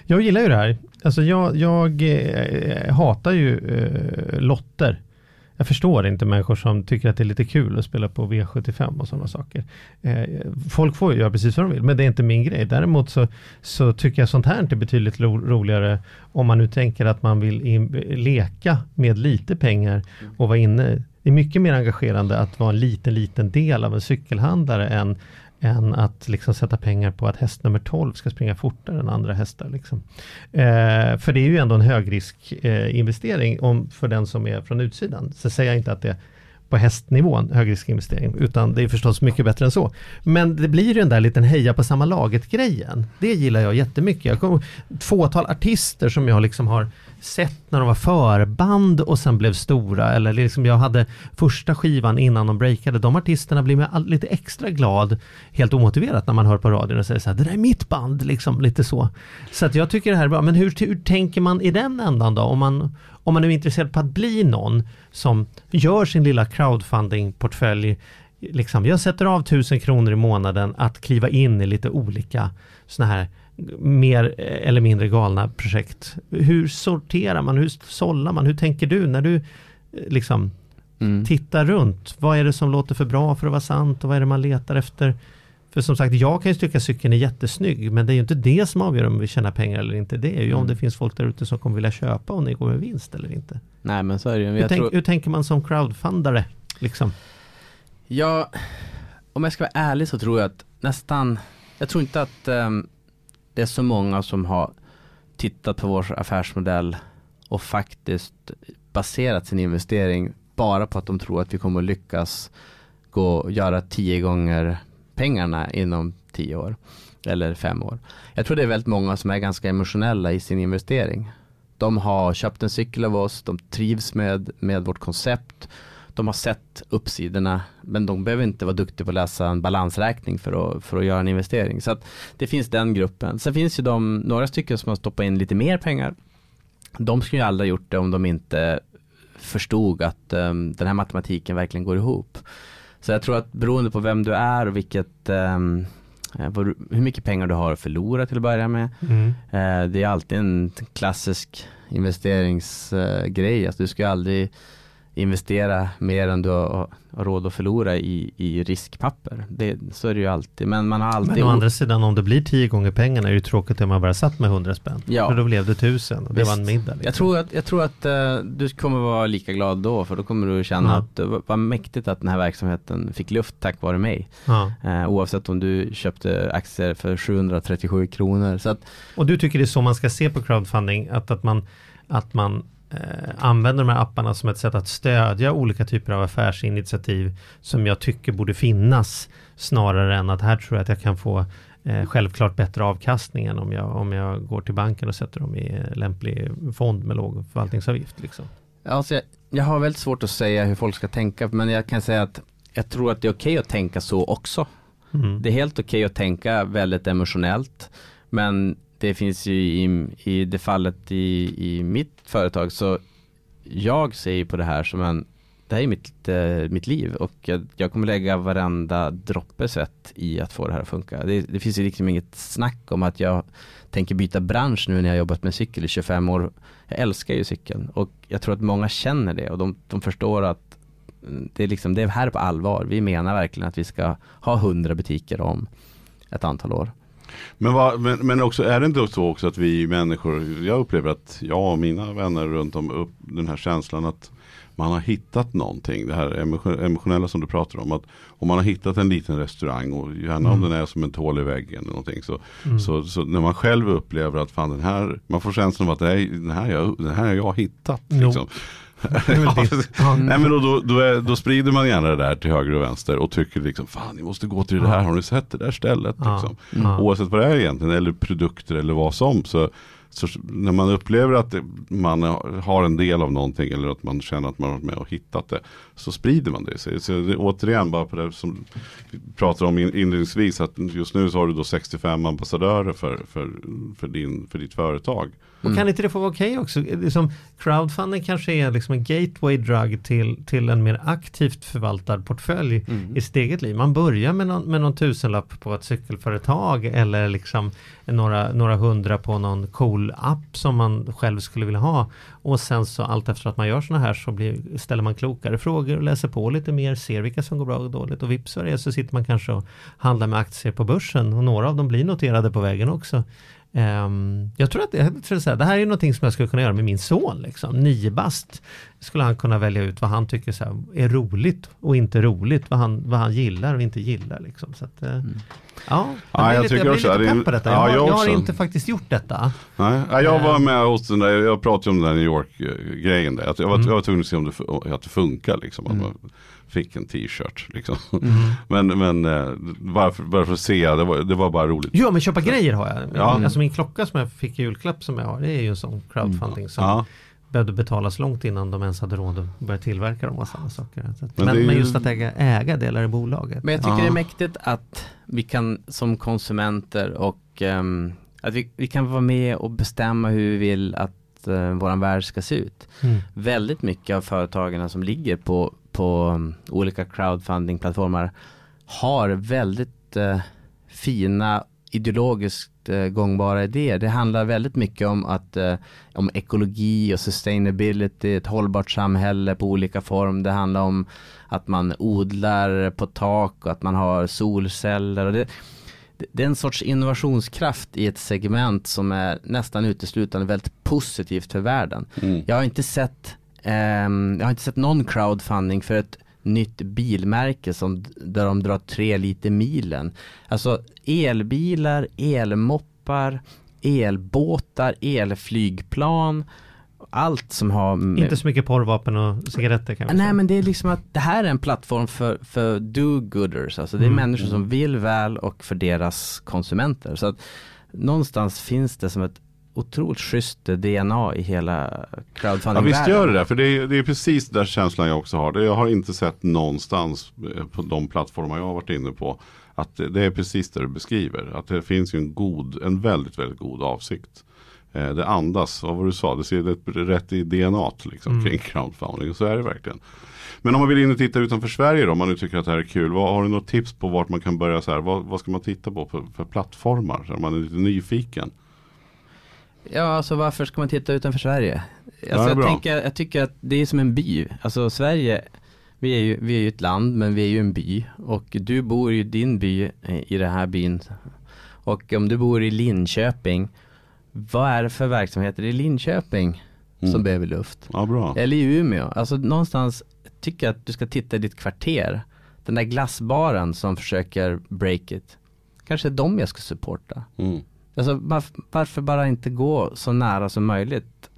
Jag gillar ju det här. Alltså jag, jag eh, hatar ju eh, lotter. Jag förstår inte människor som tycker att det är lite kul att spela på V75 och sådana saker. Eh, folk får ju göra precis vad de vill, men det är inte min grej. Däremot så, så tycker jag sånt här inte är betydligt ro, roligare om man nu tänker att man vill in, leka med lite pengar och vara inne. Det är mycket mer engagerande att vara en liten, liten del av en cykelhandlare än än att liksom sätta pengar på att häst nummer 12 ska springa fortare än andra hästar. Liksom. Eh, för det är ju ändå en högrisk eh, investering om, för den som är från utsidan. Så säger jag inte att det är på hästnivån högriskinvestering, utan det är förstås mycket bättre än så. Men det blir ju den där liten heja på samma laget-grejen. Det gillar jag jättemycket. Jag kommer ett fåtal artister som jag liksom har sett när de var förband och sen blev stora eller liksom jag hade första skivan innan de breakade. De artisterna blir man lite extra glad helt omotiverat när man hör på radion och säger så här, det där är mitt band, liksom lite så. Så att jag tycker det här är bra, men hur, hur tänker man i den ändan då? Om man, om man är intresserad på att bli någon som gör sin lilla crowdfunding-portfölj Liksom, jag sätter av tusen kronor i månaden att kliva in i lite olika sådana här mer eller mindre galna projekt. Hur sorterar man? Hur sållar man? Hur tänker du när du eh, liksom Mm. tittar runt? Vad är det som låter för bra för att vara sant och vad är det man letar efter? För som sagt, jag kan ju tycka cykeln är jättesnygg, men det är ju inte det som avgör om vi tjänar pengar eller inte. Det är ju om Mm. det finns folk där ute som kommer vilja köpa om ni går med vinst eller inte. Nej men så är det ju. Hur, tänk, tror- hur tänker man som crowdfundare? Liksom? Ja, om jag ska vara ärlig så tror jag att nästan, jag tror inte att ehm, det är så många som har tittat på vår affärsmodell och faktiskt baserat sin investering bara på att de tror att vi kommer att lyckas gå och göra tio gånger pengarna inom tio år eller fem år. Jag tror det är väldigt många som är ganska emotionella i sin investering. De har köpt en cykel av oss, de trivs med, med vårt koncept, de har sett uppsidorna men de behöver inte vara duktiga på att läsa en balansräkning för att, för att göra en investering. Så att det finns den gruppen. Sen finns ju de, några stycken som har stoppat in lite mer pengar. De skulle ju aldrig ha gjort det om de inte förstod att ehm, den här matematiken verkligen går ihop. Så jag tror att beroende på vem du är och vilket du- hur mycket pengar du har att förlora till att börja med. Mm. Eh, det är alltid en klassisk investeringsgrej. Alltså du ska aldrig investera mer än du har, har råd att förlora i, i riskpapper. Det, så är det ju alltid. Men man har alltid... Men å andra sidan om det blir tio gånger pengarna är det ju tråkigt om man bara satt med hundra spänn. Ja. För då blev det tusen och det Visst. var en middag. Liksom. Jag tror att, jag tror att eh, du kommer vara lika glad då för då kommer du känna Ja. att det var, var mäktigt att den här verksamheten fick luft tack vare mig. Ja. Eh, oavsett om du köpte aktier för 737 kronor. Så att, Och du tycker det är så man ska se på crowdfunding, att, att man, att man eh, använder de här apparna som ett sätt att stödja olika typer av affärsinitiativ som jag tycker borde finnas snarare än att här tror jag att jag kan få eh, självklart bättre avkastning än om jag, om jag går till banken och sätter dem i eh, lämplig fond med låg förvaltningsavgift. Liksom. Alltså jag, jag har väldigt svårt att säga hur folk ska tänka men jag kan säga att jag tror att det är okej att tänka så också. Mm. Det är helt okej att tänka väldigt emotionellt. Men det finns ju i, i det fallet i, i mitt företag så jag ser ju på det här som en det här är mitt, eh, mitt liv och jag, jag kommer lägga varenda droppe svett i att få det här att funka. Det, det finns ju liksom inget snack om att jag tänker byta bransch nu när jag har jobbat med cykel i 25 år. Jag älskar ju cykeln och jag tror att många känner det och de, de förstår att det är, liksom, det är här på allvar. Vi menar verkligen att vi ska ha 100 butiker om ett antal år. Men, vad, men, men också, är det inte så också att vi människor, jag upplever att jag och mina vänner runt om upp den här känslan att man har hittat någonting, det här emotion- emotionella som du pratar om. Att om man har hittat en liten restaurang och gärna om den är som en tål i väggen eller någonting. Så, så, så när man själv upplever att fan den här, man får känslan av att det här, den här, jag, den här har jag hittat. Liksom. Nej men då, då, då, är, då sprider man gärna det där till höger och vänster och tycker liksom fan ni måste gå till det här, har ni sett det där stället? Ja. Liksom. Ja. Oavsett vad det är egentligen, eller produkter eller vad som. Så, så när man upplever att det, man har en del av någonting eller att man känner att man har varit med och hittat det. Så sprider man det. Så, så det, återigen bara på det som vi pratade om in, inledningsvis. Att just nu så har du då 65 ambassadörer för, för, för, din, för ditt företag. Och kan inte det få vara okej också? Liksom, crowdfunding kanske är liksom en gateway drug till, till en mer aktivt förvaltad portfölj i sitt eget liv. Man börjar med någon, med någon tusenlapp på ett cykelföretag eller liksom några, några hundra på någon cool app som man själv skulle vilja ha. Och sen så allt efter att man gör sådana här så blir, ställer man klokare frågor och läser på lite mer, ser vilka som går bra och dåligt och vips vad det är så sitter man kanske och handlar med aktier på börsen och några av dem blir noterade på vägen också. Ehm, jag tror att jag tror att säga, det här är någonting som jag skulle kunna göra med min son. Liksom. Nio bast skulle han kunna välja ut vad han tycker så är roligt och inte roligt. Vad han, vad han gillar och inte gillar. Liksom. Så att, eh, Ja, Ja, jag lite, tycker jag också blir att lite pepp på detta. ja, Jag, har- jag jag har också. inte faktiskt gjort detta. Nej, ja, jag var Eh. med hos den där, jag pratade om den där New York-grejen där. Att jag, var, Mm. jag var tvungen att se om det, att det funkar liksom. Man fick en t-shirt liksom. Mm. Men, men eh, varför, varför se, det var, det var bara roligt. Ja, men köpa grejer har jag. Ja. Alltså min klocka som jag fick i julklapp som jag har, det är ju en sån crowdfunding som Ja. behövde betalas långt innan de ens hade råd att börja tillverka dem och sådana saker. Så att, Men men, är men, ju- just att äga, äga delar i bolaget. Men jag tycker Ja. det är mäktigt att vi kan som konsumenter och ehm, att vi, vi kan vara med och bestämma hur vi vill att uh, våran värld ska se ut. Mm. Väldigt mycket av företagen som ligger på, på um, olika crowdfunding-plattformar har väldigt eh, fina ideologiskt eh, gångbara idéer. Det handlar väldigt mycket om att eh, om ekologi och sustainability, ett hållbart samhälle på olika form. Det handlar om att man odlar på tak och att man har solceller. Och det, det- det är en sorts innovationskraft i ett segment som är nästan uteslutande väldigt positivt för världen. Mm. Jag har inte sett ehm, jag har inte sett någon crowdfunding för ett nytt bilmärke som där de drar tre liter milen. Alltså elbilar, elmoppar, elbåtar, elflygplan, allt som har med, Inte så mycket porrvapen och cigaretter kan vi Nej men det är liksom att det här är en plattform för, för do-gooders, alltså det är Mm. människor som vill väl och för deras konsumenter. Så att någonstans finns det som ett otroligt schysst DNA i hela Ja crowdfunding visst gör det det, för det är, det är precis den känslan jag också har. Det, jag har inte sett någonstans eh, på de plattformar jag har varit inne på. Att det, det är precis det du beskriver. Att det finns ju en god, en väldigt, väldigt god avsikt. Eh, det andas, av vad du sa, det ser det rätt i DNA liksom, Mm. kring crowdfunding. Och så är det verkligen. Men om man vill in och titta utanför Sverige då, om man nu tycker att det här är kul. Vad, har du något tips på vart man kan börja så här? Vad, vad ska man titta på för, för plattformar? Så om man är lite nyfiken. Ja, alltså varför ska man titta utanför Sverige? Alltså jag, tänker, jag tycker att det är som en by. Alltså Sverige, vi är, ju, vi är ju ett land men vi är ju en by. Och du bor i din by, eh, i den här byn. Och om du bor i Linköping, vad är det för verksamheter i Linköping som Mm. behöver luft? Ja. Eller i Umeå, alltså någonstans tycker jag att du ska titta i ditt kvarter. Den där glassbaren som försöker break it. Kanske är de jag ska supporta. Mm. Alltså varf- varför bara inte gå så nära som möjligt?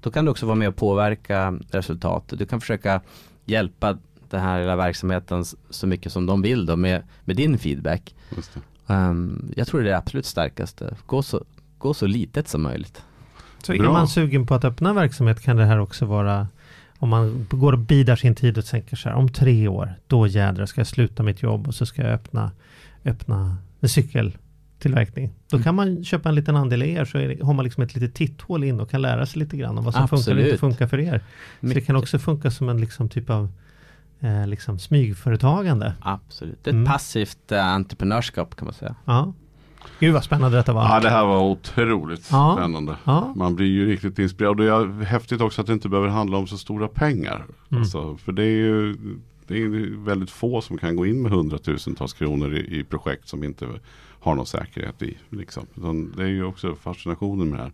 Då kan du också vara med och påverka resultatet. Du kan försöka hjälpa den här lilla verksamheten så mycket som de vill då med, med din feedback. Just det. Ehm, jag tror det är det absolut starkaste. Gå så, gå så litet som möjligt. Så är man sugen på att öppna verksamhet kan det här också vara om man går och bidar sin tid och tänker så här, om tre år, då jädrar ska jag sluta mitt jobb och så ska jag öppna, öppna en cykeltillverkning. Då kan man köpa en liten andel i er så är det, har man liksom ett litet titthål in och kan lära sig lite grann om vad som funkar och Absolut. inte funkar för er. Så det Mycket. kan också funka som en liksom typ av eh, liksom smygföretagande. Absolut. Det är ett Mm. passivt eh, entreprenörskap kan man säga. Ja. Gud vad spännande detta var. Ja, det här var otroligt Ja. spännande. Ja. Man blir ju riktigt inspirerad. Och det är häftigt också att det inte behöver handla om så stora pengar. Mm. Alltså, för det är ju det är väldigt få som kan gå in med hundratusentals kronor i, i projekt som inte har någon säkerhet i. Liksom. Det är ju också fascinationen med det här.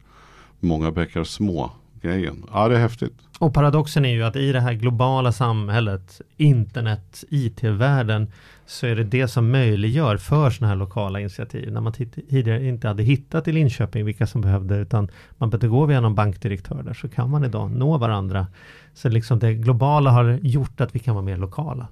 Många bäckar små grejen. Ja, det är häftigt. Och paradoxen är ju att i det här globala samhället, internet, IT-världen, så är det det som möjliggör för sådana här lokala initiativ. När man tidigare inte hade hittat i Linköping vilka som behövde, utan man behövde gå via någon bankdirektör där, så kan man idag nå varandra. Så liksom det globala har gjort att vi kan vara mer lokala.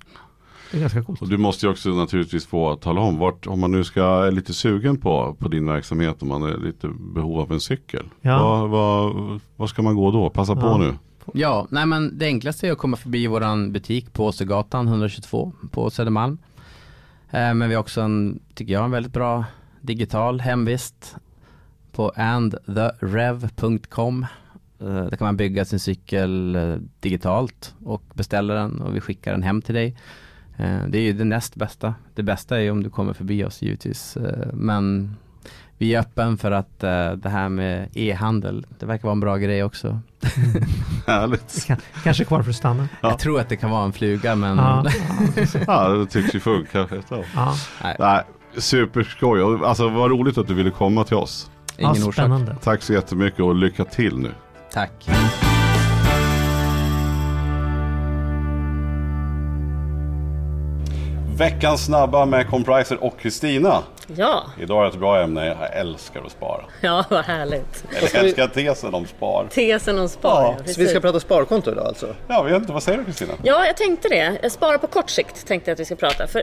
Det är ganska coolt. Och du måste ju också naturligtvis få tala om vart, om man nu ska, är lite sugen på, på din verksamhet, om man är lite behov av en cykel. Ja. Vad, vad, vad ska man gå då? Passa på Ja. nu. Ja, nej men det enklaste är att komma förbi våran butik på Åsögatan 122 på Södermalm. Eh, men vi har också en, tycker jag, en väldigt bra digital hemvist på andtherev.com. Eh, där kan man bygga sin cykel eh, digitalt och beställa den och vi skickar den hem till dig. Eh, det är ju det näst bästa. Det bästa är ju om du kommer förbi oss givetvis. Eh, men vi är öppen för att eh, det här med e-handel, det verkar vara en bra grej också. Härligt. Kan, kanske kvar för att stanna. Ja. Jag tror att det kan vara en fluga men Ja, Ja, det tycks ju funka. Så. ja, Nej, superskoj. Alltså vad roligt att du ville komma till oss. ja, ingen orsak. spännande. Tack så jättemycket och lycka till nu. Tack. Veckans snabba med Compriser och Kristina. Ja, Idag är ett bra ämne. Jag älskar att spara. ja vad härligt. Jag älskar tesen om spar. Tesen om spar. Ja, precis. så vi ska prata sparkonto idag alltså? Ja, vet inte. Vad säger du Kristina? Ja, jag tänkte det. Spara på kort sikt tänkte jag att vi ska prata. För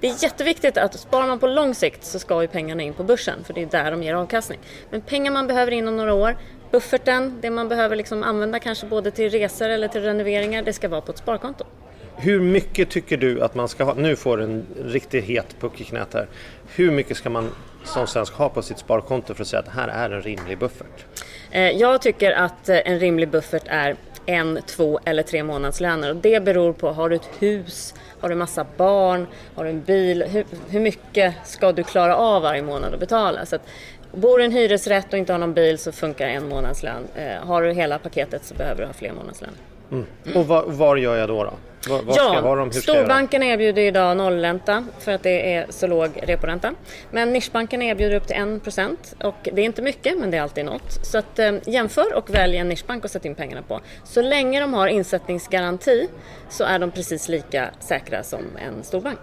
det är jätteviktigt att sparar man på lång sikt så ska ju pengarna in på börsen för det är där de ger avkastning. Men pengar man behöver inom några år, bufferten, det man behöver liksom använda kanske både till resor eller till renoveringar, det ska vara på ett sparkonto. Hur mycket tycker du att man ska ha? Nu får du en riktigt het puck i knät här. Hur mycket ska man som svensk ha på sitt sparkonto för att säga att det här är en rimlig buffert? Eh, jag tycker att eh, en rimlig buffert är en, två eller tre månadslöner och det beror på, har du ett hus, har du massa barn, har du en bil, hur, hur mycket ska du klara av varje månad att betala? Så att, bor du i en hyresrätt och inte har någon bil så funkar en månadslön. Eh, har du hela paketet så behöver du ha fler månadslöner. Och var, var gör jag då? då? Var, var göra? storbanken erbjuder idag nollränta för att det är så låg reporänta. Men nischbanken erbjuder upp till 1% och det är inte mycket men det är alltid något. Så att, eh, jämför och välj en nischbank att sätta in pengarna på. Så länge de har insättningsgaranti så är de precis lika säkra som en storbank.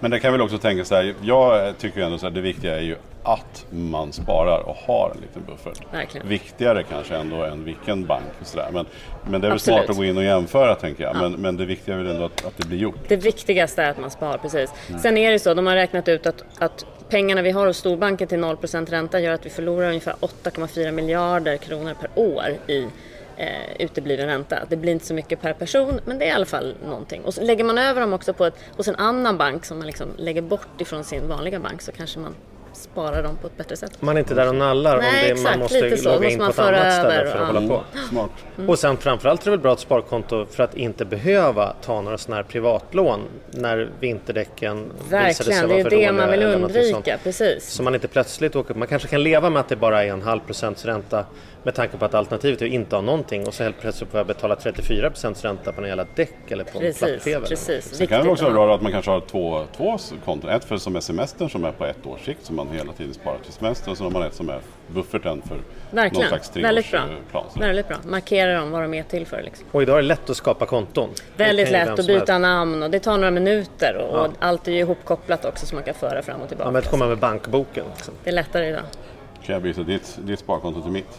Men det kan väl också tänka så här. Jag tycker ju ändå så här. Det viktiga är ju att man sparar och har en liten buffert. Verkligen. Viktigare kanske ändå än vilken bank och sådär. Men, men det är väl Absolut. smart att gå in och jämföra tänker jag. Men, men det viktiga är väl ändå att, att det blir gjort. Det viktigaste är att man sparar, precis. Sen är det så, de har räknat ut att, att pengarna vi har hos storbanken till 0% ränta gör att vi förlorar ungefär 8,4 miljarder kronor per år i eh, utebliven ränta. Det blir inte så mycket per person, men det är i alla fall någonting. Och så lägger man över dem också på ett, hos en annan bank som man liksom lägger bort ifrån sin vanliga bank så kanske man sparar dem på ett bättre sätt. Man är inte där och nallar Nej, om det, exakt, man måste så. logga Måste in man på ett annat ställe över, för att ja. hålla på. Smart. Och sen framförallt är det väl bra ett sparkonto för att inte behöva ta några sådana här privatlån när vinterdäcken visade sig Verkligen, det vara är för det dåliga man vill undvika, precis. Så man inte plötsligt åker Man kanske kan leva med att det bara är en halv procents ränta med tanke på att alternativet är att inte ha någonting och så helt plötsligt får jag betala 34 procents ränta på en jävla däck eller på en Precis, plattfevel. precis. Sen kan det också vara att ha. bra att man kanske har två, två konton. Ett för som är semestern som är på ett års sikt som man hela tiden sparar till semestern. Och så har man ett som är bufferten för någon Verkligen, slags väldigt bra. treårsplan. Väldigt bra. Markera dem vad de är till för. Liksom. Och idag är det lätt att skapa konton. Väldigt lätt att som helst. byta namn och det tar några minuter och, och allt är ju ihopkopplat också så man kan föra fram och tillbaka. Ja, men att komma med bankboken. Liksom. Det är lättare idag. Kan jag byta ditt, ditt sparkonto till mitt?